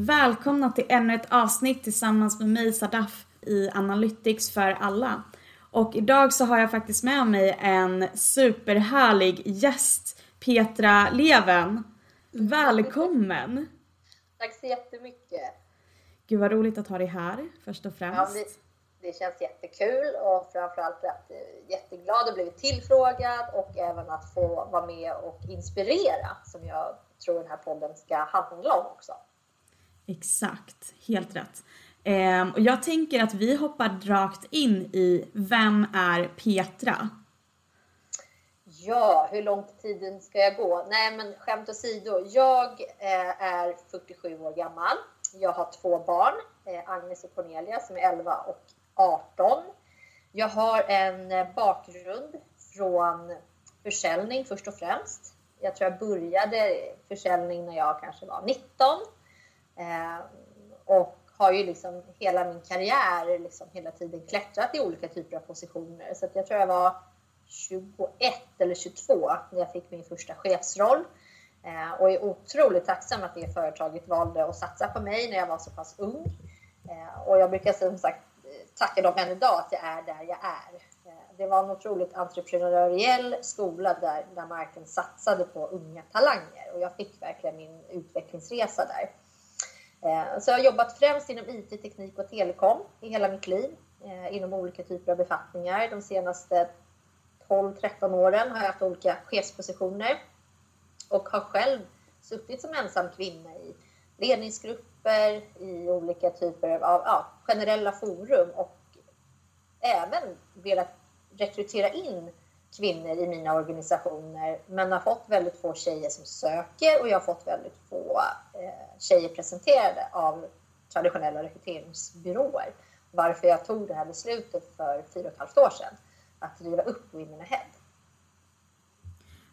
Välkomna till ännu ett avsnitt tillsammans med mig Sadaf i Analytics för alla. Och idag så har jag faktiskt med mig en superhärlig gäst, Petra Leven. Välkommen! Tack så jättemycket. Gud vad roligt att ha dig här först och främst. Ja, det, det känns jättekul och framförallt att eh, jätteglad att bli tillfrågad och även att få vara med och inspirera som jag tror den här podden ska handla om också. Exakt, helt rätt. Eh, och jag tänker att vi hoppar rakt in i Vem är Petra? Ja, hur långt tiden ska jag gå? Nej, men skämt åsido. Jag eh, är 47 år gammal. Jag har två barn, eh, Agnes och Cornelia som är 11 och 18. Jag har en eh, bakgrund från försäljning först och främst. Jag tror jag började försäljning när jag kanske var 19. Eh, och har ju liksom hela min karriär liksom hela tiden klättrat i olika typer av positioner. Så jag tror jag var 21 eller 22 när jag fick min första chefsroll. Eh, och är otroligt tacksam att det företaget valde att satsa på mig när jag var så pass ung. Eh, och jag brukar som sagt eh, tacka dem än idag att jag är där jag är. Eh, det var en otroligt entreprenöriell skola där, där marken satsade på unga talanger och jag fick verkligen min utvecklingsresa där. Eh, så jag har jobbat främst inom IT, teknik och telekom i hela mitt liv eh, inom olika typer av befattningar. De senaste 12-13 åren har jag haft olika chefspositioner och har själv suttit som ensam kvinna i ledningsgrupper, i olika typer av ja, generella forum och även velat rekrytera in kvinnor i mina organisationer men har fått väldigt få tjejer som söker och jag har fått väldigt få eh, tjejer presenterade av traditionella rekryteringsbyråer. Varför jag tog det här beslutet för fyra och ett halvt år sedan att driva upp Women Ahead.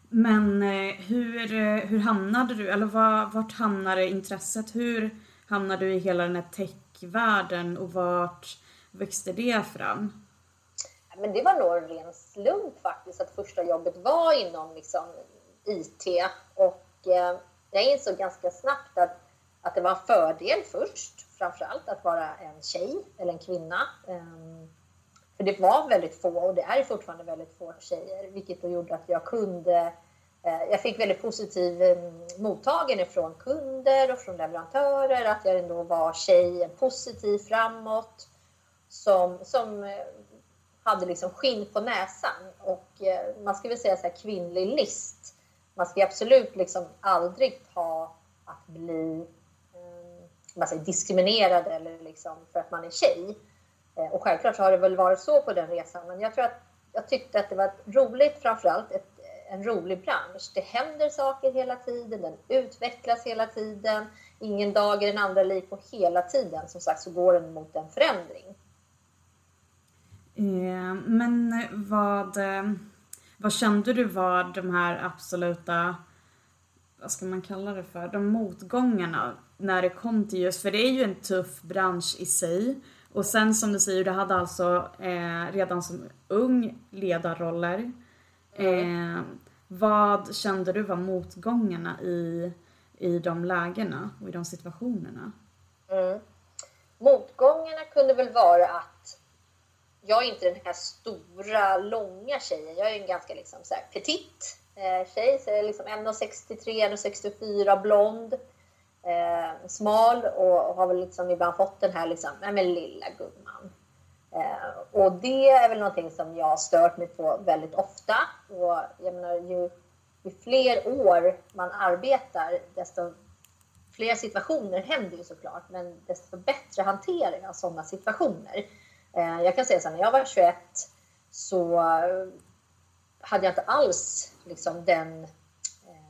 Men eh, hur, eh, hur hamnade du, eller var, vart hamnade intresset? Hur hamnade du i hela den här techvärlden och vart växte det fram? Men det var nog en ren slump faktiskt att första jobbet var inom liksom, IT. Och eh, jag insåg ganska snabbt att, att det var en fördel först, framförallt att vara en tjej eller en kvinna. Eh, för det var väldigt få, och det är fortfarande väldigt få tjejer, vilket då gjorde att jag kunde eh, jag fick väldigt positiv um, mottagande från kunder och från leverantörer, att jag ändå var tjej, positiv framåt, som, som eh, hade liksom skinn på näsan. Och eh, man ska väl säga så här kvinnlig list. Man ska absolut liksom aldrig ta att bli eh, man säger, diskriminerad eller liksom för att man är tjej. Eh, och självklart så har det väl varit så på den resan. Men jag tror att jag tyckte att det var roligt, framförallt ett, en rolig bransch. Det händer saker hela tiden, den utvecklas hela tiden. Ingen dag är den andra lik och hela tiden som sagt så går den mot en förändring. Eh, men vad, vad kände du var de här absoluta, vad ska man kalla det för, de motgångarna när det kom till just, för det är ju en tuff bransch i sig. Och sen som du säger, du hade alltså eh, redan som ung ledarroller. Eh, vad kände du var motgångarna i, i de lägena och i de situationerna? Mm. Motgångarna kunde väl vara att jag är inte den här stora, långa tjejen. Jag är en ganska liksom så här petit eh, tjej. Så jag är liksom 1,63, 1,64, blond, eh, smal och, och, har väl liksom ibland fått den här liksom, nej men lilla gumman. Eh, och det är väl någonting som jag har stört mig på väldigt ofta. Och jag menar, ju, ju fler år man arbetar, desto fler situationer händer ju såklart, men desto bättre hanterar jag sådana situationer. Eh, jag kan säga så här, när jag var 21 så eh, hade jag inte alls liksom den... Eh,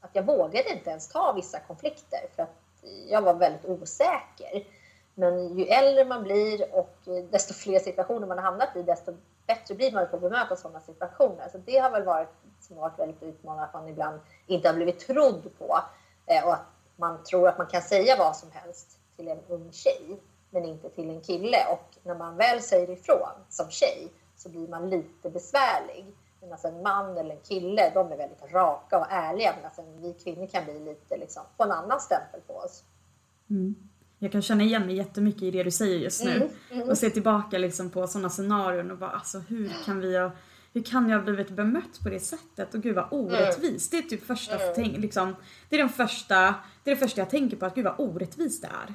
att jag vågade inte ens ta vissa konflikter för att jag var väldigt osäker. Men ju äldre man blir och desto fler situationer man har hamnat i, desto bättre blir man på att bemöta sådana situationer. Så det har väl varit, som har varit väldigt utmanande, att man ibland inte har blivit trodd på och att man tror att man kan säga vad som helst till en ung tjej men inte till en kille. Och när man väl säger ifrån som tjej så blir man lite besvärlig. Men alltså en man eller en kille, de är väldigt raka och ärliga. Men alltså vi kvinnor kan bli lite liksom, få en annan stämpel på oss. Mm. Jag kan känna igen mig jättemycket i det du säger just nu. Mm, mm. Och se tillbaka liksom på sådana scenarion och bara alltså hur kan vi ha, hur kan jag ha blivit bemött på det sättet? Och gud vad orättvist. Det är typ första, Mm. tänk, liksom, det är den första, det är det första jag tänker på att gud vad orättvist det är.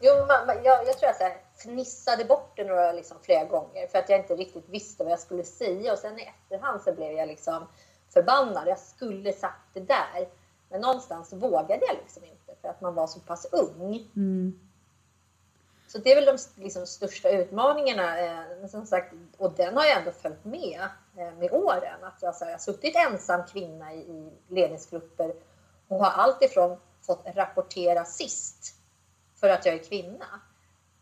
Jo, man, man, jag, jag tror jag så här, fnissade bort det några, liksom, flera gånger för att jag inte riktigt visste vad jag skulle säga och sen i efterhand så blev jag liksom förbannad. Jag skulle sagt det där. Men någonstans vågade jag liksom inte för att man var så pass ung. Mm. Så det är väl de liksom, största utmaningarna. Eh, men som sagt, och den har jag ändå följt med eh, med åren. Att jag, så här, jag har suttit ensam kvinna i, i ledningsgrupper och har alltifrån fått rapportera sist för att jag är kvinna.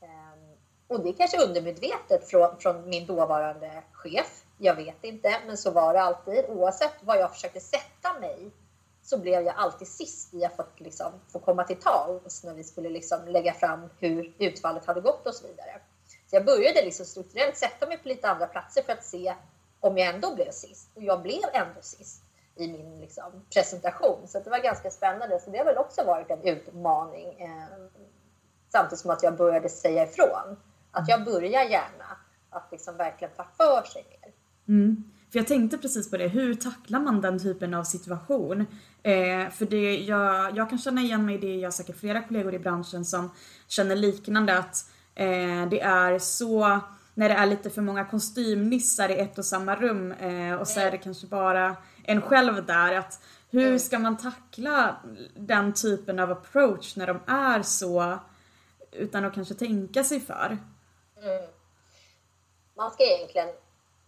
Ehm, och det är kanske undermedvetet från, från min dåvarande chef. Jag vet inte, men så var det alltid. Oavsett vad jag försökte sätta mig så blev jag alltid sist i att få, liksom, få komma till tals när vi skulle liksom lägga fram hur utfallet hade gått och så vidare. Så jag började liksom strukturellt sätta mig på lite andra platser för att se om jag ändå blev sist. Och jag blev ändå sist i min liksom, presentation. Så det var ganska spännande. Så det har väl också varit en utmaning. Eh, samtidigt som att jag började säga ifrån. Att jag börjar gärna att liksom verkligen ta för sig mer. Mm. För jag tänkte precis på det, hur tacklar man den typen av situation? Eh, för det, jag, jag kan känna igen mig i det, jag har säkert flera kollegor i branschen som känner liknande att eh, det är så, när det är lite för många kostymnissar i ett och samma rum eh, och så är det kanske bara en själv där, att hur ska man tackla den typen av approach när de är så utan att kanske tänka sig för? Mm. Man ska egentligen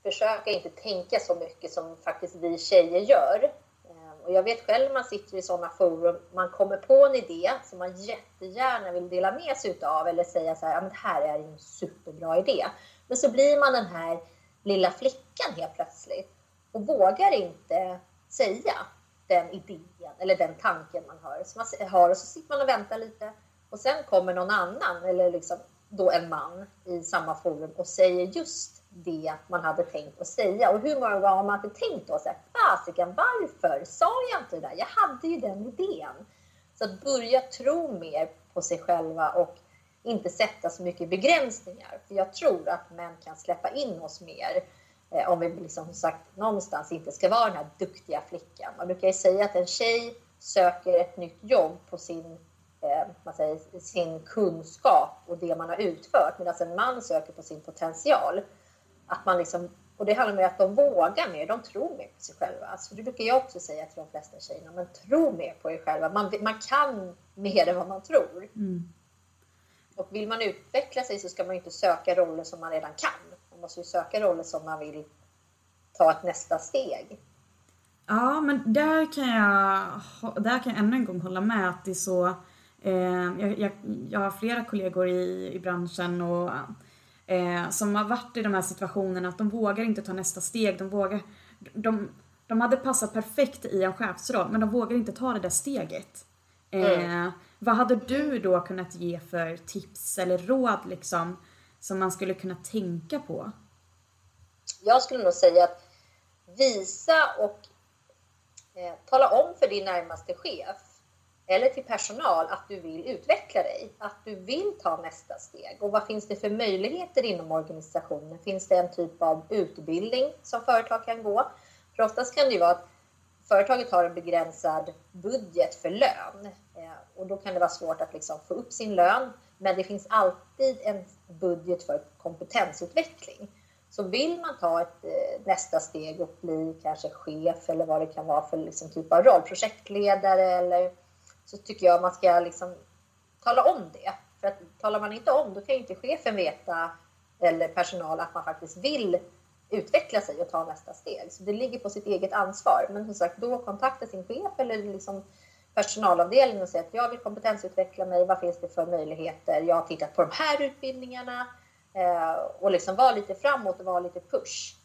försöka inte tänka så mycket som faktiskt vi tjejer gör. Ehm, och jag vet själv man sitter i sådana forum, man kommer på en idé som man jättegärna vill dela med sig utav eller säga så här, ja men det här är en superbra idé. Men så blir man den här lilla flickan helt plötsligt och vågar inte säga den idén eller den tanken man har. Så man har och så sitter man och väntar lite och sen kommer någon annan eller liksom då en man i samma forum och säger just det man hade tänkt att säga. Och hur många gånger har man inte tänkt då fasiken varför sa jag inte det där? Jag hade ju den idén. Så att börja tro mer på sig själva och inte sätta så mycket begränsningar. För jag tror att män kan släppa in oss mer eh, om vi liksom som sagt någonstans inte ska vara den här duktiga flickan. Man brukar ju säga att en tjej söker ett nytt jobb på sin man säger, sin kunskap och det man har utfört medan en man söker på sin potential. Att man liksom, och det handlar om att de vågar mer, de tror mer på sig själva. Så det brukar jag också säga till de flesta tjejerna, men tro mer på er själva. Man, man kan mer än vad man tror. Mm. Och vill man utveckla sig så ska man inte söka roller som man redan kan. Man måste ju söka roller som man vill ta ett nästa steg. Ja, men där kan jag, där kan jag ännu en gång hålla med att det är så eh, jag, jag, jag har flera kollegor i, i branschen och eh, som har varit i de här situationerna att de vågar inte ta nästa steg. De vågar, de, de hade passat perfekt i en chefsroll men de vågar inte ta det där steget. Eh, Vad hade du då kunnat ge för tips eller råd liksom som man skulle kunna tänka på? Jag skulle nog säga att visa och eh, tala om för din närmaste chef eller till personal att du vill utveckla dig, att du vill ta nästa steg. Och vad finns det för möjligheter inom organisationen? Finns det en typ av utbildning som företag kan gå? För oftast kan det ju vara att företaget har en begränsad budget för lön eh, och då kan det vara svårt att liksom få upp sin lön. Men det finns alltid en budget för kompetensutveckling. Så vill man ta ett eh, nästa steg och bli kanske chef eller vad det kan vara för liksom, typ av roll, projektledare eller så tycker jag man ska liksom tala om det. För att talar man inte om, då kan ju inte chefen veta eller personal att man faktiskt vill utveckla sig och ta nästa steg. Så det ligger på sitt eget ansvar. Men som sagt, då kontakta sin chef eller liksom personalavdelningen och säga att jag vill kompetensutveckla mig. Vad finns det för möjligheter? Jag har tittat på de här utbildningarna eh, och liksom vara lite framåt och vara lite push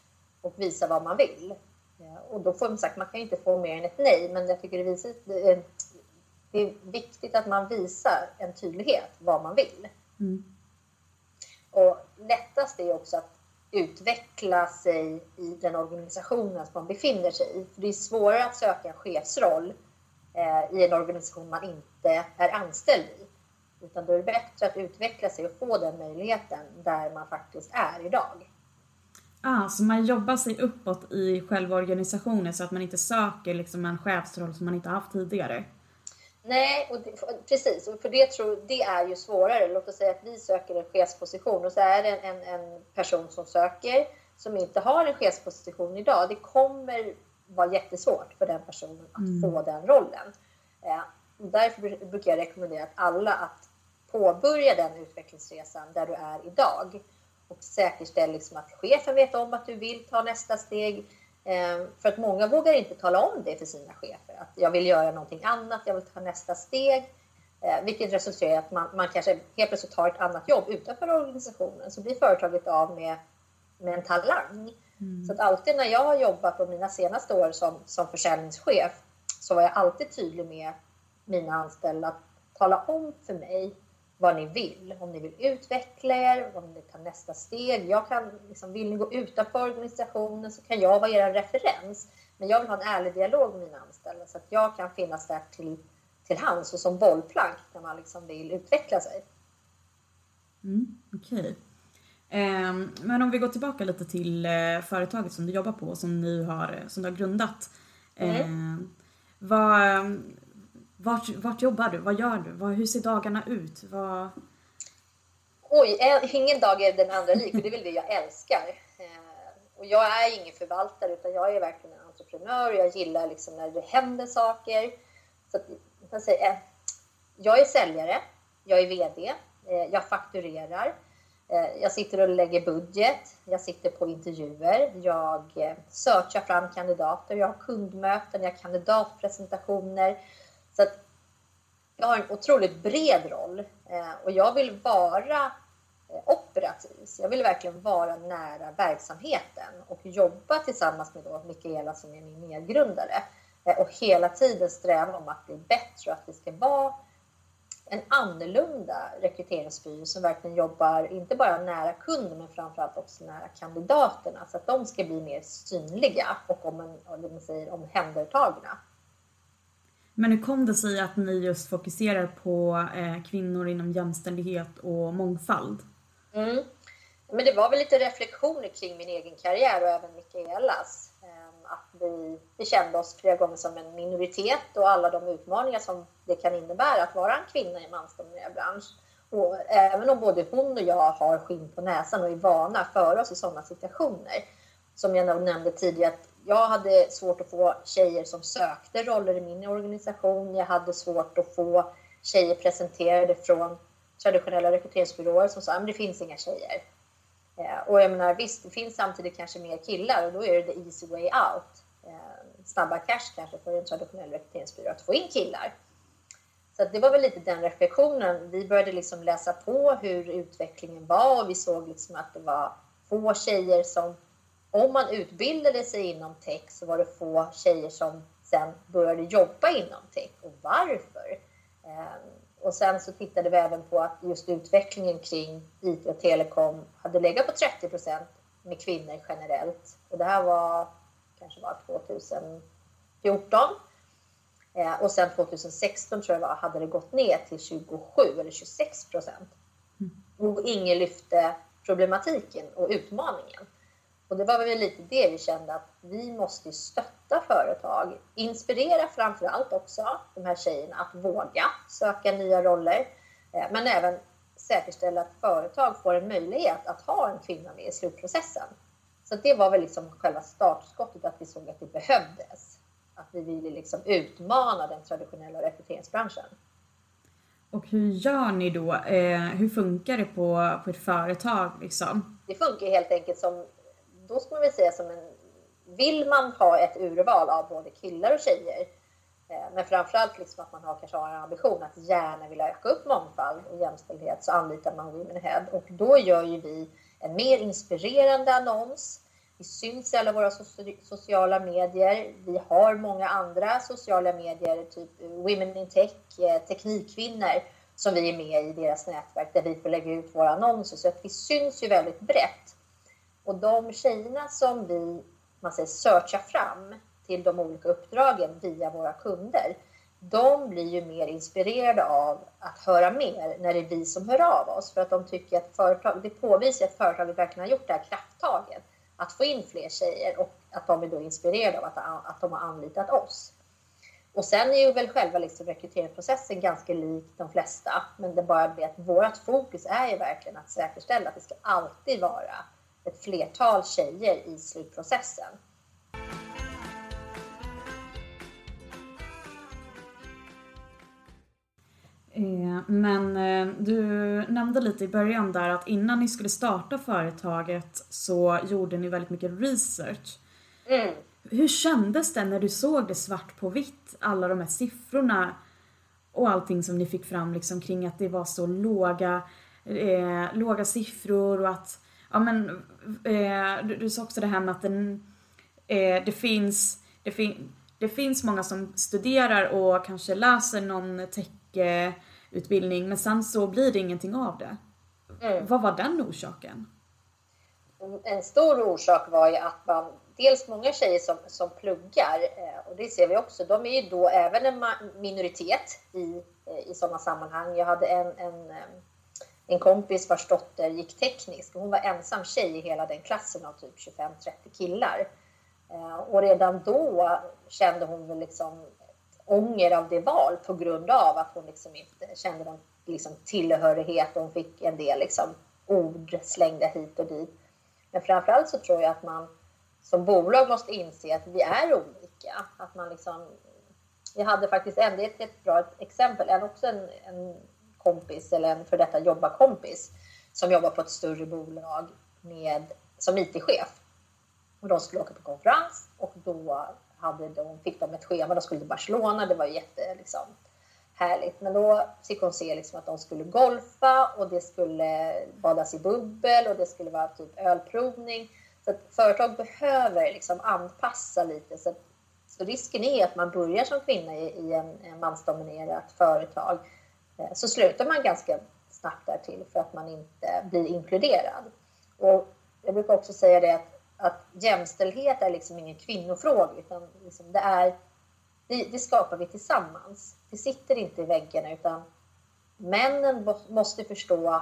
och visa vad man vill. Eh, och då får man sagt, man kan inte få mer än ett nej, men jag tycker det visar eh, det är viktigt att man visar en tydlighet vad man vill. Mm. Och lättast är också att utveckla sig i den organisationen som man befinner sig i. För det är svårare att söka en chefsroll eh, i en organisation man inte är anställd i. Utan då är det bättre att utveckla sig och få den möjligheten där man faktiskt är idag. Ah, så man jobbar sig uppåt i själva organisationen så att man inte söker liksom en chefsroll som man inte haft tidigare? Nej, och det, precis. Och för det, tror, det är ju svårare. Låt oss säga att vi söker en chefsposition och så är det en, en, en person som söker som inte har en chefsposition idag. Det kommer vara jättesvårt för den personen att mm. få den rollen. Eh, därför brukar jag rekommendera att alla att påbörja den utvecklingsresan där du är idag och säkerställ liksom att chefen vet om att du vill ta nästa steg. Eh, för att många vågar inte tala om det för sina chefer, att jag vill göra någonting annat, jag vill ta nästa steg. Eh, vilket resulterar i att man, man kanske helt plötsligt tar ett annat jobb utanför organisationen, så blir företaget av med, med en talang. Mm. Så att alltid när jag har jobbat på mina senaste år som, som försäljningschef så var jag alltid tydlig med mina anställda att tala om för mig vad ni vill. Om ni vill utveckla er, om ni vill ta nästa steg. Jag kan, liksom, vill ni gå utanför organisationen så kan jag vara er referens. Men jag vill ha en ärlig dialog med mina anställda så att jag kan finnas där till, till hands och som bollplank när man liksom vill utveckla sig. Mm. Okay. Eh, men om vi går tillbaka lite till eh, företaget som du jobbar på som, ni har, som du har grundat. Eh, mm. vad, vart, vart jobbar du? Vad gör du? Vad, hur ser dagarna ut? Vad... Oj, eh, ingen dag är den andra lik och det är väl det jag älskar. Eh, och jag är ingen förvaltare utan jag är verkligen en entreprenör och jag gillar liksom när det händer saker. Så att, jag, säger, jag är säljare, jag är VD, eh, jag fakturerar, jag sitter och lägger budget, jag sitter på intervjuer, jag searchar fram kandidater, jag har kundmöten, jag har kandidatpresentationer, så att jag har en otroligt bred roll eh, och jag vill vara eh, operativ. Så jag vill verkligen vara nära verksamheten och jobba tillsammans med då Mikaela som är min medgrundare eh, och hela tiden sträva om att bli bättre och att vi ska vara en annorlunda rekryteringsbyrå som verkligen jobbar inte bara nära kunden men framförallt också nära kandidaterna så att de ska bli mer synliga och om en, om man säger, omhändertagna. Men hur kom det sig att ni just fokuserar på eh, kvinnor inom jämställdhet och mångfald? Mm. Men det var väl lite reflektioner kring min egen karriär och även Mikaelas. Eh, att vi, vi kände oss flera gånger som en minoritet och alla de utmaningar som det kan innebära att vara en kvinna i en mansdominerad bransch. Och även om både hon och jag har skinn på näsan och är vana för oss i sådana situationer. Som jag nämnde tidigare, att jag hade svårt att få tjejer som sökte roller i min organisation. Jag hade svårt att få tjejer presenterade från traditionella rekryteringsbyråer som sa att det finns inga tjejer. Eh, och jag menar visst, det finns samtidigt kanske mer killar och då är det the easy way out. Eh, snabba cash kanske för en traditionell rekryteringsbyrå att få in killar. Så det var väl lite den reflektionen. Vi började liksom läsa på hur utvecklingen var och vi såg liksom att det var få tjejer som om man utbildade sig inom tech så var det få tjejer som sen började jobba inom tech. Och varför? Ehm, och sen så tittade vi även på att just utvecklingen kring IT och telekom hade legat på 30 procent med kvinnor generellt. Och det här var kanske var 2014. Ehm, och sen 2016 tror jag var, hade det gått ner till 27 eller 26 procent. Mm. Och ingen lyfte problematiken och utmaningen. Och det var väl lite det vi kände att vi måste stötta företag, inspirera framför allt också de här tjejerna att våga söka nya roller, eh, men även säkerställa att företag får en möjlighet att ha en kvinna med i slutprocessen. Så det var väl liksom själva startskottet att vi såg att det behövdes. Att vi ville liksom utmana den traditionella rekryteringsbranschen. Och hur gör ni då? Eh, hur funkar det på, på ett företag? Liksom? Det funkar helt enkelt som då ska man väl säga som en... Vill man ha ett urval av både killar och tjejer, eh, men framförallt liksom att man har, kanske har en ambition att gärna vilja öka upp mångfald och jämställdhet, så anlitar man Women Head Och då gör ju vi en mer inspirerande annons. Vi syns i alla våra sociala medier. Vi har många andra sociala medier, typ Women in Tech, eh, Teknikkvinnor, som vi är med i deras nätverk där vi får lägga ut våra annonser. Så att vi syns ju väldigt brett. Och de tjejerna som vi man säger, searchar fram till de olika uppdragen via våra kunder, de blir ju mer inspirerade av att höra mer när det är vi som hör av oss. För att de tycker att företag, det påvisar att företaget verkligen har gjort det här krafttaget att få in fler tjejer och att de är då inspirerade av att, att de har anlitat oss. Och sen är ju väl själva liksom rekryteringsprocessen ganska lik de flesta, men det är bara det att vårt fokus är ju verkligen att säkerställa att det ska alltid vara ett flertal tjejer i slutprocessen. Eh, men eh, du nämnde lite i början där att innan ni skulle starta företaget så gjorde ni väldigt mycket research. Mm. Hur kändes det när du såg det svart på vitt, alla de här siffrorna och allting som ni fick fram liksom kring att det var så låga, eh, låga siffror och att, ja men, eh, du, du sa också det här med att den, eh, det finns, det, fin, det finns många som studerar och kanske läser någon tech-utbildning men sen så blir det ingenting av det. Mm. Vad var den orsaken? En stor orsak var ju att man dels många tjejer som, som pluggar eh, och det ser vi också. De är ju då även en minoritet i, eh, i sådana sammanhang. Jag hade en, en, eh, en kompis vars dotter gick teknisk hon var ensam tjej i hela den klassen av typ 25-30 killar. Eh, och redan då kände hon väl liksom ånger av det val på grund av att hon liksom inte kände någon liksom tillhörighet hon fick en del liksom ord slängda hit och dit. Men framförallt så tror jag att man som bolag måste inse att vi är olika. Att man liksom, jag hade faktiskt en, det är ett bra exempel, en, också en, en kompis eller en för detta jobbarkompis som jobbar på ett större bolag med, som IT-chef. Och de skulle åka på konferens och då hade de, fick de ett schema, de skulle till Barcelona, det var jätte liksom, härligt. Men då fick hon se liksom att de skulle golfa och det skulle badas i bubbel och det skulle vara typ ölprovning. Så att företag behöver liksom anpassa lite. Så, att, så risken är att man börjar som kvinna i, i en, en mansdominerat företag Eh, så slutar man ganska snabbt därtill för att man inte blir inkluderad. Och jag brukar också säga det att, att jämställdhet är liksom ingen kvinnofråga utan liksom det, är, det, det skapar vi tillsammans. Det sitter inte i väggarna utan männen måste förstå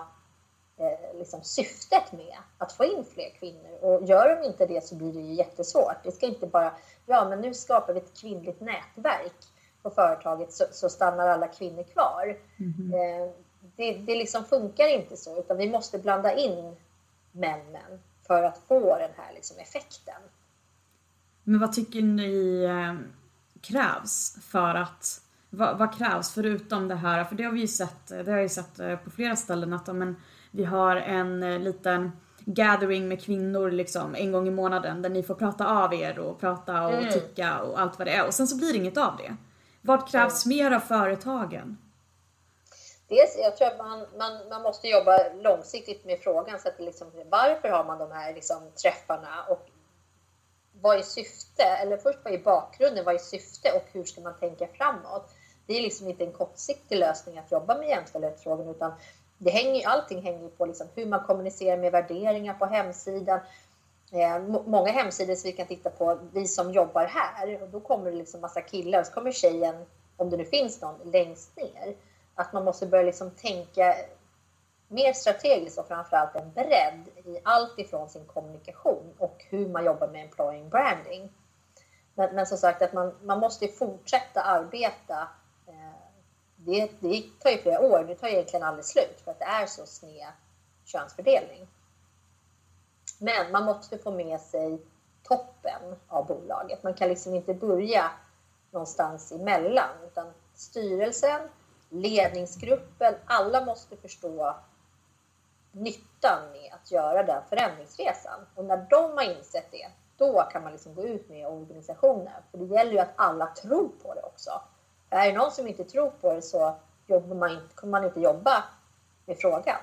eh, liksom syftet med att få in fler kvinnor. Och gör de inte det så blir det ju jättesvårt. Det ska inte bara, ja men nu skapar vi ett kvinnligt nätverk på företaget så, så stannar alla kvinnor kvar. Mm. Eh, det, det liksom funkar inte så, utan vi måste blanda in männen för att få den här liksom effekten. Men vad tycker ni eh, krävs för att vad, vad, krävs förutom det här? För det har vi ju sett, det har jag ju sett eh, på flera ställen att men, vi har en eh, liten gathering med kvinnor liksom en gång i månaden där ni får prata av er och prata och mm. tycka och allt vad det är och sen så blir det inget av det. Vad krävs mer av företagen? Dels, jag tror att man, man, man måste jobba långsiktigt med frågan. Så att liksom, varför har man de här liksom, träffarna och vad är syfte? Eller först vad är bakgrunden? Vad är syfte och hur ska man tänka framåt? Det är liksom inte en kortsiktig lösning att jobba med jämställdhetsfrågan utan det hänger, allting hänger på liksom hur man kommunicerar med värderingar på hemsidan. Eh, många hemsidor som vi kan titta på, vi som jobbar här, och då kommer det liksom massa killar och så kommer tjejen, om det nu finns någon, längst ner. Att man måste börja liksom tänka mer strategiskt och framförallt en bredd i allt ifrån sin kommunikation och hur man jobbar med employing branding. Men, men som sagt, att man, man måste fortsätta arbeta eh, det, det tar ju flera år, det tar egentligen aldrig slut för att det är så sned könsfördelning. Men man måste få med sig toppen av bolaget. Man kan liksom inte börja någonstans emellan utan styrelsen, ledningsgruppen, alla måste förstå nyttan med att göra den förändringsresan. Och när de har insett det, då kan man liksom gå ut med organisationen. För det gäller ju att alla tror på det också. Är det någon som inte tror på det så jobbar man, kommer man inte jobba med frågan.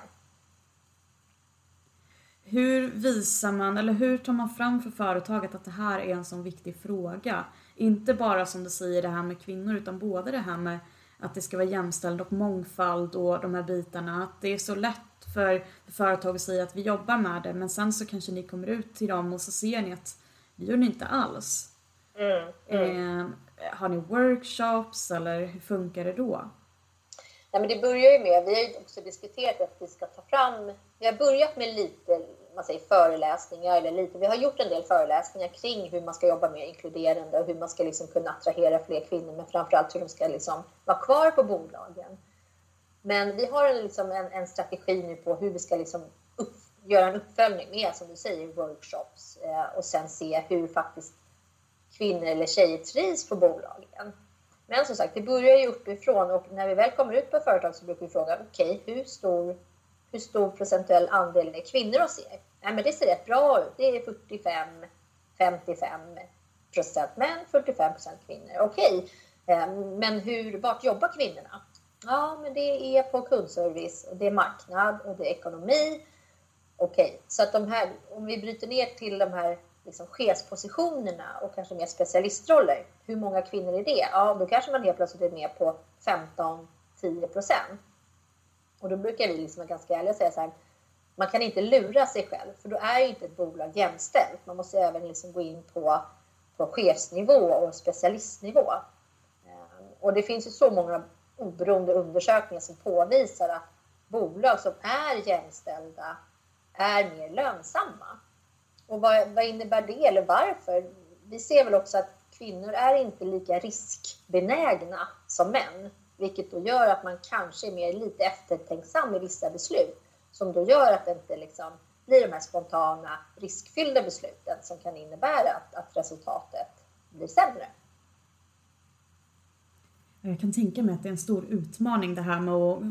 Hur visar man, eller hur tar man fram för företaget att det här är en sån viktig fråga? Inte bara som du säger det här med kvinnor utan både det här med att det ska vara jämställd och mångfald och de här bitarna. Att det är så lätt för företag att säga att vi jobbar med det men sen så kanske ni kommer ut till dem och så ser ni att det gör ni inte alls. Mm, mm. Eh, har ni workshops eller hur funkar det då? Ja, men det börjar ju med, vi har ju också diskuterat att vi ska ta fram, vi har börjat med lite man säger, föreläsningar, eller lite, vi har gjort en del föreläsningar kring hur man ska jobba mer inkluderande och hur man ska liksom kunna attrahera fler kvinnor, men framförallt hur de ska liksom vara kvar på bolagen. Men vi har en, liksom en, en strategi nu på hur vi ska liksom upp, göra en uppföljning med, som du säger, workshops eh, och sen se hur faktiskt kvinnor eller tjejer trivs på bolagen. Men som sagt, det börjar ju uppifrån och när vi väl kommer ut på företag så brukar vi fråga, okej, okay, hur, stor, hur stor procentuell andel är kvinnor hos er? Nej, men det ser rätt bra ut. Det är 45, 55 procent män, 45 procent kvinnor. Okej, ehm, men hur, vart jobbar kvinnorna? Ja, men det är på kundservice, och det är marknad och det är ekonomi. Okej, så att de här, om vi bryter ner till de här liksom chefspositionerna och kanske mer specialistroller, hur många kvinnor är det? Ja, då kanske man helt plötsligt är med på 15-10 procent. Och då brukar vi liksom vara ganska ärliga och säga så här, man kan inte lura sig själv, för då är ju inte ett bolag jämställt. Man måste även liksom gå in på, på chefsnivå och specialistnivå. Ehm, och det finns ju så många oberoende undersökningar som påvisar att bolag som är jämställda är mer lönsamma. Och vad, vad innebär det eller varför? Vi ser väl också att kvinnor är inte lika riskbenägna som män, vilket då gör att man kanske är mer lite eftertänksam i vissa beslut som då gör att det inte liksom blir de här spontana riskfyllda besluten som kan innebära att, att resultatet blir sämre. Jag kan tänka mig att det är en stor utmaning det här med att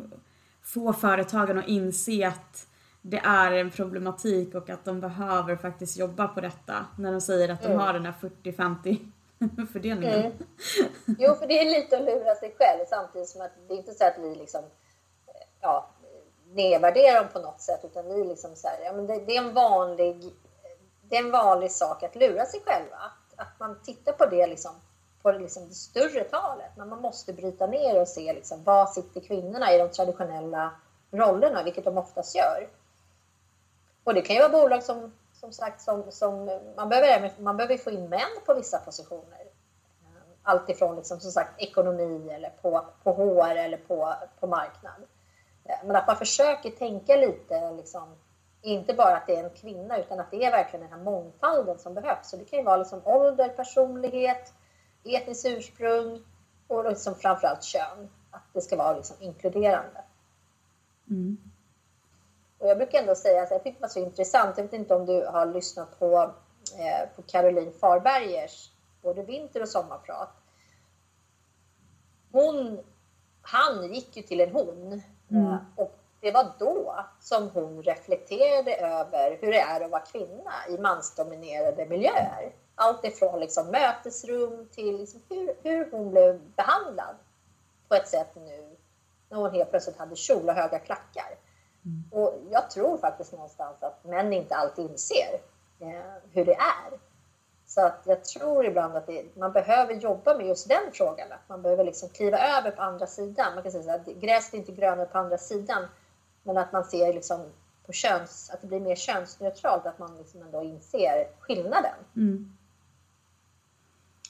få företagen att inse att det är en problematik och att de behöver faktiskt jobba på detta när de säger att de mm. har den här 40-50 fördelningen. Mm. Jo, för det är lite att lura sig själv samtidigt som att det är inte så att vi liksom eh, ja, nedvärderar dem på något sätt utan vi liksom så här, ja, men det, det, är en vanlig det är en vanlig sak att lura sig själva. Att, att man tittar på det liksom på liksom det större talet. Men man måste bryta ner och se liksom, var sitter kvinnorna i de traditionella rollerna, vilket de oftast gör. Och det kan ju vara bolag som, som sagt, som, som man, behöver, man behöver få in män på vissa positioner. Eh, Alltifrån liksom, som sagt, ekonomi eller på, på HR eller på, på marknad. Eh, men att man försöker tänka lite, liksom, inte bara att det är en kvinna, utan att det är verkligen den här mångfalden som behövs. Så det kan ju vara liksom ålder, personlighet, etniskt ursprung och liksom framförallt kön. Att det ska vara liksom inkluderande. Mm. Och jag brukar ändå säga att jag tyckte det var så intressant, jag vet inte om du har lyssnat på, eh, på Caroline Farbergers både vinter och sommarprat. Hon, han gick ju till en hon mm. Eh, och det var då som hon reflekterade över hur det är att vara kvinna i mansdominerade miljöer. Allt ifrån liksom mötesrum till liksom hur, hur hon blev behandlad på ett sätt nu när hon helt plötsligt hade kjol och höga klackar. Mm. Och jag tror faktiskt någonstans att män inte alltid inser eh, hur det är. Så att jag tror ibland att det, man behöver jobba med just den frågan. Att man behöver liksom kliva över på andra sidan. Man kan säga att gräset är inte grönare på andra sidan. Men att man ser liksom på köns, att det blir mer könsneutralt. Att man liksom ändå inser skillnaden. Mm.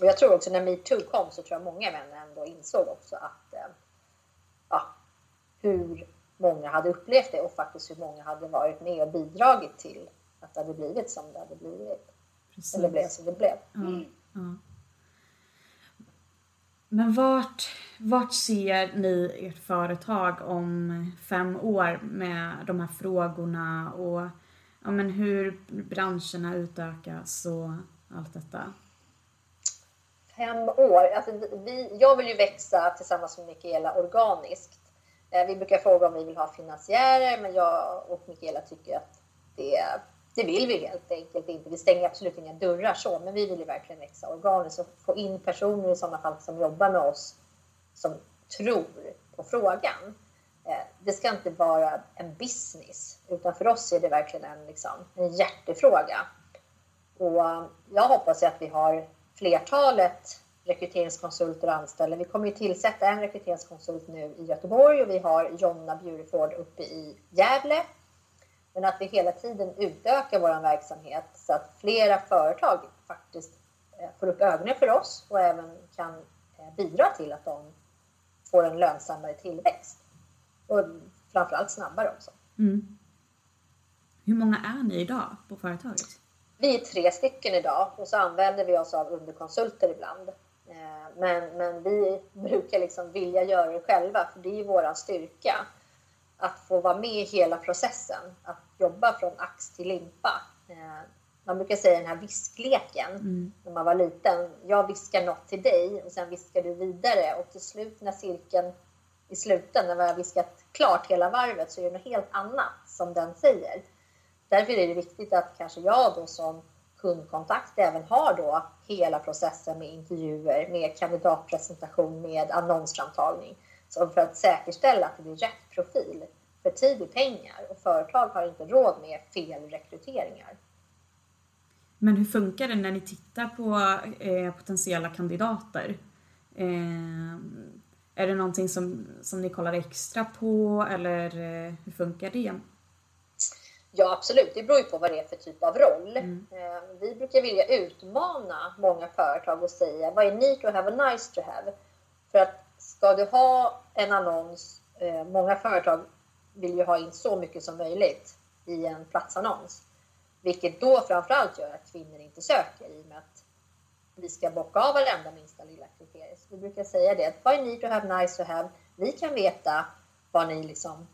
Och jag tror också när metoo kom så tror jag många män ändå insåg också att eh, ja, hur många hade upplevt det och faktiskt hur många hade varit med och bidragit till att det hade blivit som det hade blivit. Precis. Eller blev som det blev. Ja, ja. Men vart, vart ser ni ert företag om fem år med de här frågorna och ja, men hur branscherna utökas och allt detta? Fem år? Alltså vi, jag vill ju växa tillsammans med Mikaela organiskt. Eh, vi brukar fråga om vi vill ha finansiärer, men jag och Mikaela tycker att det, det vill vi helt enkelt inte. Vi stänger absolut inga dörrar så, men vi vill ju verkligen växa organiskt och få in personer i sådana fall som jobbar med oss som tror på frågan. Eh, det ska inte vara en business, utan för oss är det verkligen en, liksom, en hjärtefråga. Och jag hoppas att vi har flertalet rekryteringskonsulter och anställda. Vi kommer ju tillsätta en rekryteringskonsult nu i Göteborg och vi har Jonna Bjureford uppe i Gävle. Men att vi hela tiden utökar vår verksamhet så att flera företag faktiskt eh, får upp ögonen för oss och även kan eh, bidra till att de får en lönsammare tillväxt. Och framförallt snabbare också. Mm. Hur många är ni idag på företaget? Vi är tre stycken idag och så använder vi oss av underkonsulter ibland. Eh, men, men vi brukar liksom vilja göra det själva för det är vår styrka. Att få vara med i hela processen, att jobba från ax till limpa. Eh, man brukar säga den här viskleken mm. när man var liten. Jag viskar något till dig och sen viskar du vidare och till slut när cirkeln i slutändan, när vi har viskat klart hela varvet, så är det något helt annat som den säger. Därför är det viktigt att kanske jag då som kundkontakt även har då hela processen med intervjuer, med kandidatpresentation, med annonsframtagning. Så för att säkerställa att det blir rätt profil. För tid är pengar och företag har inte råd med fel rekryteringar. Men hur funkar det när ni tittar på eh, potentiella kandidater? Eh, är det någonting som, som ni kollar extra på eller eh, hur funkar det? Ja, absolut. Det beror ju på vad det är för typ av roll. Mm. Eh, vi brukar vilja utmana många företag och säga vad är need to have och nice to have? För att ska du ha en annons, eh, många företag vill ju ha in så mycket som möjligt i en platsannons. Vilket då framförallt gör att kvinnor inte söker i och med att vi ska bocka av varenda minsta lilla kriterium. Så vi brukar säga det, vad är need to have, nice to have? Vi kan veta vad ni liksom,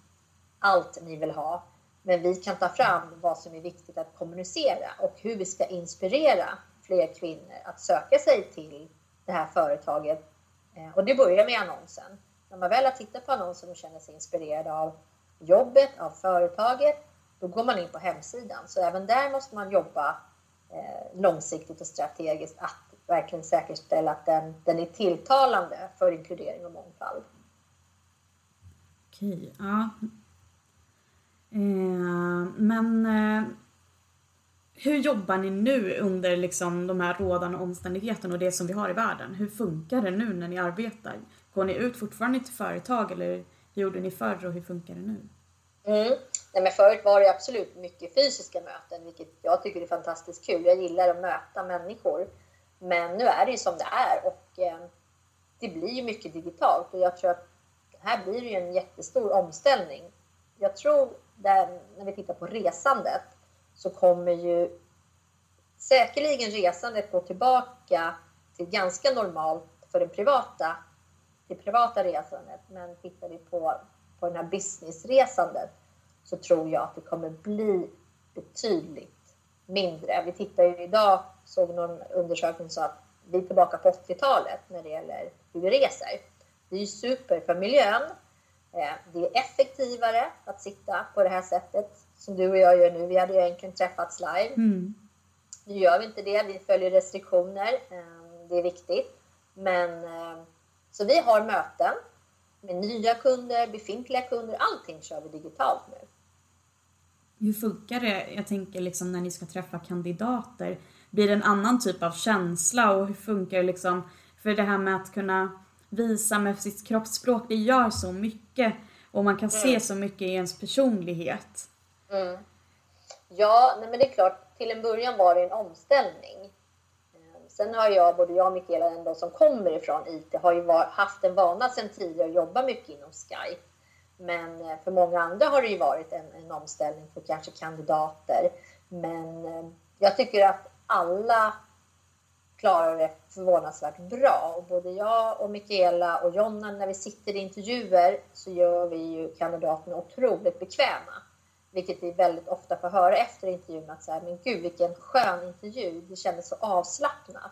allt ni vill ha men vi kan ta fram vad som är viktigt att kommunicera och hur vi ska inspirera fler kvinnor att söka sig till det här företaget. Eh, och det börjar med annonsen. När man väl har tittat på annonsen och känner sig inspirerad av jobbet, av företaget, då går man in på hemsidan. Så även där måste man jobba eh, långsiktigt och strategiskt att verkligen säkerställa att den, den är tilltalande för inkludering och mångfald. Okej, ja. Eh, men eh, hur jobbar ni nu under liksom de här rådande omständigheterna och det som vi har i världen? Hur funkar det nu när ni arbetar? Går ni ut fortfarande till företag eller hur gjorde ni förr och hur funkar det nu? Mm. Nej, men förut var det absolut mycket fysiska möten, vilket jag tycker är fantastiskt kul. Jag gillar att möta människor. Men nu är det ju som det är och eh, det blir ju mycket digitalt och jag tror att här blir det ju en jättestor omställning. Jag tror där, när vi tittar på resandet så kommer ju säkerligen resandet gå tillbaka till ganska normalt för det privata, det privata resandet. Men tittar vi på, på den här businessresandet så tror jag att det kommer bli betydligt mindre. Vi tittar ju idag, såg någon undersökning som att vi är tillbaka på 80-talet när det gäller hur vi reser. Det är ju super för miljön, det är effektivare att sitta på det här sättet som du och jag gör nu. Vi hade ju egentligen träffats live. Mm. Nu gör vi inte det. Vi följer restriktioner. Eh, det är viktigt. Men eh, så vi har möten med nya kunder, befintliga kunder. Allting kör vi digitalt nu. Hur funkar det? Jag tänker liksom när ni ska träffa kandidater. Blir det en annan typ av känsla och hur funkar det liksom? För det här med att kunna visa med sitt kroppsspråk, det gör så mycket. Och man kan mm. se så mycket i ens personlighet. Mm. Ja, nej men det är klart, till en början var det en omställning. Ehm, sen har jag, både jag och Mikaela ändå som kommer ifrån IT, har ju var, haft en vana sedan tidigare att jobba mycket inom Skype. Men eh, för många andra har det ju varit en, en omställning för kanske kandidater. Men eh, jag tycker att alla klarar det förvånansvärt bra. Och både jag och Mikaela och Jonna, när vi sitter i intervjuer så gör vi ju kandidaterna otroligt bekväma. Vilket vi väldigt ofta får höra efter intervjun att säga, men gud vilken skön intervju, det kändes så avslappnat.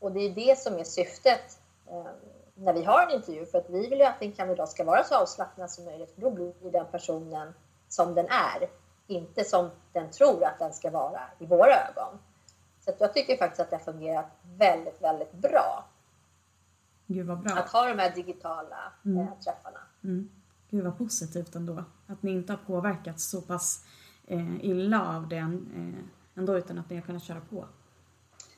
Och det är det som är syftet eh, när vi har en intervju, för att vi vill ju att en kandidat ska vara så avslappnad som möjligt, för då blir den personen som den är, inte som den tror att den ska vara i våra ögon. Så jag tycker faktiskt att det har fungerat väldigt, väldigt bra. Gud vad bra. Att ha de här digitala mm. eh, träffarna. Mm. Gud vad positivt ändå. Att ni inte har påverkats så pass eh, illa av det eh, ändå utan att ni har kunnat köra på.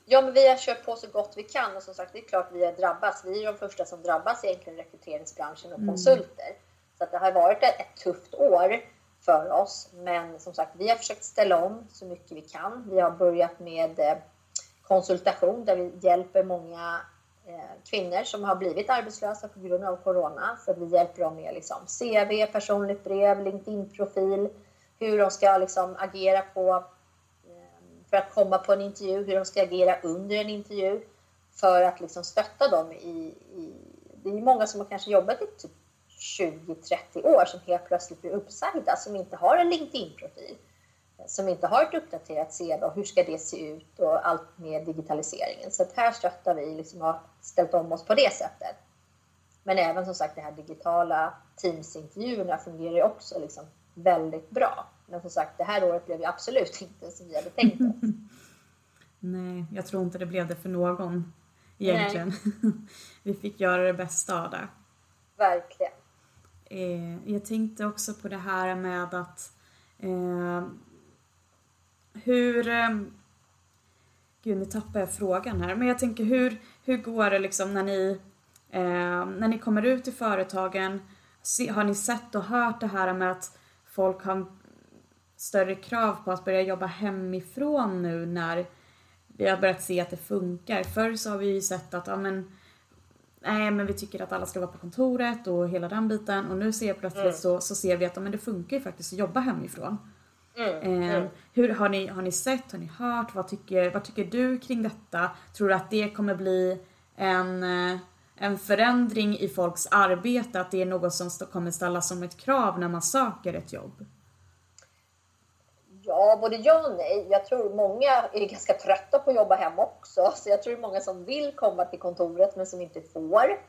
Ja, men vi har kört på så gott vi kan och som sagt, det är klart vi har drabbats. Vi är de första som drabbas egentligen rekryteringsbranschen och mm. konsulter. Så att det har varit ett tufft år för oss. Men som sagt, vi har försökt ställa om så mycket vi kan. Vi har börjat med eh, konsultation där vi hjälper många eh, kvinnor som har blivit arbetslösa på grund av corona. Så vi hjälper dem med liksom CV, personligt brev, LinkedIn-profil, hur de ska liksom agera på eh, för att komma på en intervju, hur de ska agera under en intervju för att liksom stötta dem i, i det är många som har kanske jobbat i typ 20-30 år som helt plötsligt blir uppsagda som inte har en LinkedIn-profil som inte har ett uppdaterat CV och hur ska det se ut och allt med digitaliseringen. Så att här stöttar vi liksom har ställt om oss på det sättet. Men även som sagt det här digitala Teams-intervjuerna fungerar ju också liksom väldigt bra. Men som sagt det här året blev ju absolut inte som vi hade tänkt oss. Nej, jag tror inte det blev det för någon egentligen. vi fick göra det bästa av det. Verkligen. Eh, jag tänkte också på det här med att eh, hur... Eh, gud, nu tappar jag frågan här. Men jag tänker hur, hur går det liksom när ni, eh, när ni kommer ut i företagen? Se, har ni sett och hört det här med att folk har större krav på att börja jobba hemifrån nu när vi har börjat se att det funkar. Förr så har vi ju sett att, ja men, nej men vi tycker att alla ska vara på kontoret och hela den biten och nu ser jag plötsligt mm. så, så ser vi att men det funkar ju faktiskt att jobba hemifrån. Mm, eh, hur, har, ni, har ni sett, har ni hört, vad tycker, vad tycker du kring detta? Tror du att det kommer bli en, en förändring i folks arbete, att det är något som kommer ställas som ett krav när man söker ett jobb? Ja, både ja och nej. Jag tror många är ganska trötta på att jobba hemma också, så jag tror det är många som vill komma till kontoret men som inte får.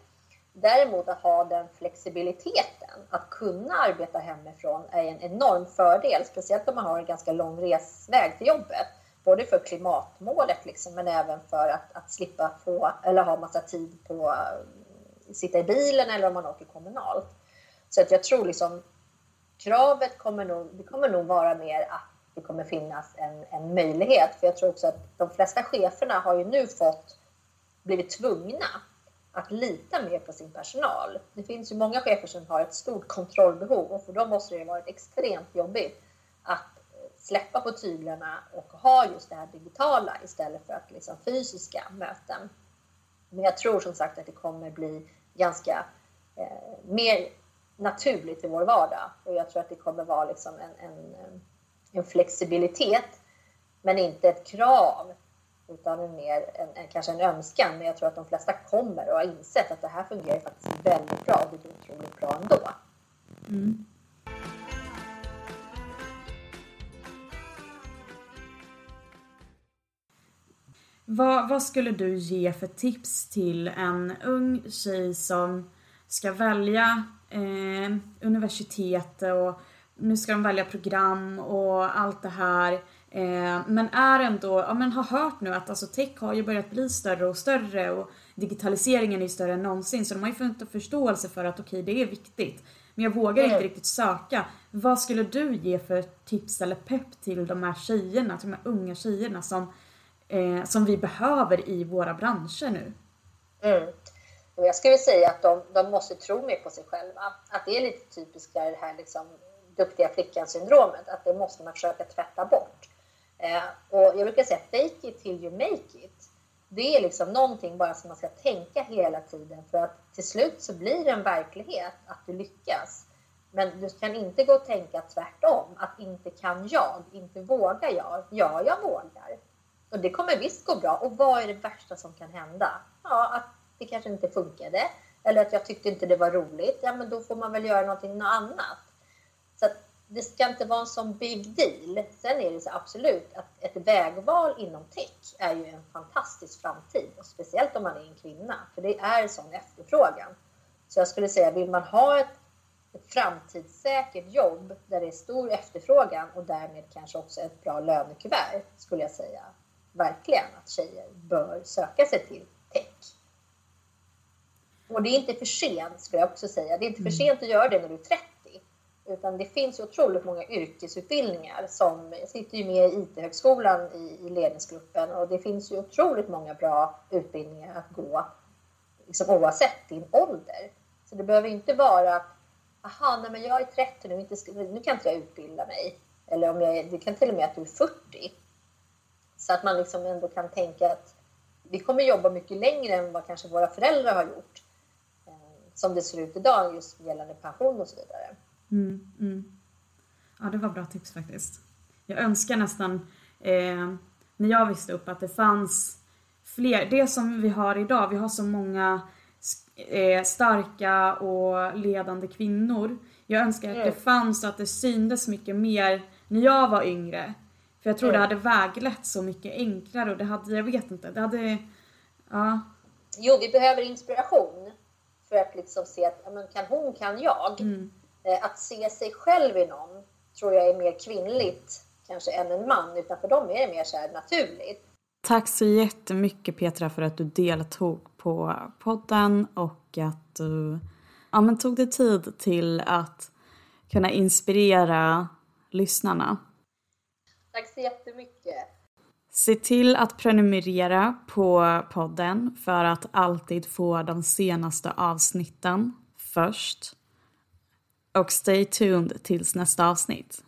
Däremot att ha den flexibiliteten, att kunna arbeta hemifrån är en enorm fördel, speciellt om man har en ganska lång resväg till jobbet. Både för klimatmålet liksom, men även för att, att slippa få, eller ha massa tid på att sitta i bilen eller om man åker kommunalt. Så att jag tror liksom kravet kommer nog, det kommer nog vara mer att det kommer finnas en, en möjlighet. För jag tror också att de flesta cheferna har ju nu fått blivit tvungna att lita mer på sin personal. Det finns ju många chefer som har ett stort kontrollbehov och för dem måste det varit extremt jobbigt att släppa på tyglarna och ha just det här digitala istället för att liksom fysiska möten. Men jag tror som sagt att det kommer bli ganska eh, mer naturligt i vår vardag och jag tror att det kommer vara liksom en, en, eh, en flexibilitet men inte ett krav utan en mer, en, en, kanske en önskan. Men jag tror att de flesta kommer och har insett att det här fungerar faktiskt väldigt bra och det blir otroligt bra ändå. Mm. Vad, vad, skulle du ge för tips till en ung tjej som ska välja eh, universitet och nu ska de välja program och allt det här. Eh, men är ändå, ja men har hört nu att alltså tech har ju börjat bli större och större och digitaliseringen är större än någonsin så de har ju fått en förståelse för att okej okay, det är viktigt. Men jag vågar mm. inte riktigt söka. Vad skulle du ge för tips eller pepp till de här tjejerna, till de här unga tjejerna som, eh, som vi behöver i våra branscher nu? Mm. Jag skulle säga att de, de måste tro mer på sig själva. Att det är lite typiskt det här liksom, duktiga flickan-syndromet, att det måste man försöka tvätta bort. Eh, och jag brukar säga fake it till you make it. Det är liksom någonting bara som man ska tänka hela tiden för att till slut så blir det en verklighet att du lyckas. Men du kan inte gå och tänka tvärtom, att inte kan jag, inte vågar jag. Ja, jag vågar. Och det kommer visst gå bra. Och vad är det värsta som kan hända? Ja, att det kanske inte funkade. Eller att jag tyckte inte det var roligt. Ja, men då får man väl göra någonting något annat. Det ska inte vara en sån big deal. Sen är det så absolut att ett vägval inom tech är ju en fantastisk framtid. Och speciellt om man är en kvinna, för det är sån efterfrågan. Så jag skulle säga, vill man ha ett, ett framtidssäkert jobb där det är stor efterfrågan och därmed kanske också ett bra lönekuvert, skulle jag säga verkligen att tjejer bör söka sig till tech. Och det är inte för sent, skulle jag också säga. Det är inte för mm. sent att göra det när du är 30 utan det finns otroligt många yrkesutbildningar som, jag sitter ju med i IT-högskolan i, i ledningsgruppen och det finns ju otroligt många bra utbildningar att gå liksom oavsett din ålder. Så det behöver inte vara att, aha, nej men jag är 30 nu, inte, nu kan inte jag utbilda mig. Eller om jag är, det kan till och med att du är 40. Så att man liksom ändå kan tänka att vi kommer jobba mycket längre än vad kanske våra föräldrar har gjort. Eh, som det ser ut idag just gällande pension och så vidare. Mm, mm. Ja, det var bra tips faktiskt. Jag önskar nästan eh, när jag visste upp att det fanns fler, det som vi har idag, vi har så många eh, starka och ledande kvinnor. Jag önskar att det mm. fanns och att det syndes mycket mer när jag var yngre. För jag tror mm. det hade väglett så mycket enklare och det hade, jag vet inte, det hade, ja. Jo, vi behöver inspiration för att liksom se att, men kan hon, kan jag. Mm. Eh, att se sig själv i någon tror jag är mer kvinnligt kanske än en man, utan för dem är det mer så naturligt. Tack så jättemycket Petra för att du deltog på podden och att du ja, men tog dig tid till att kunna inspirera lyssnarna. Tack så jättemycket. Se till att prenumerera på podden för att alltid få de senaste avsnitten först. Och stay tuned tills nästa avsnitt.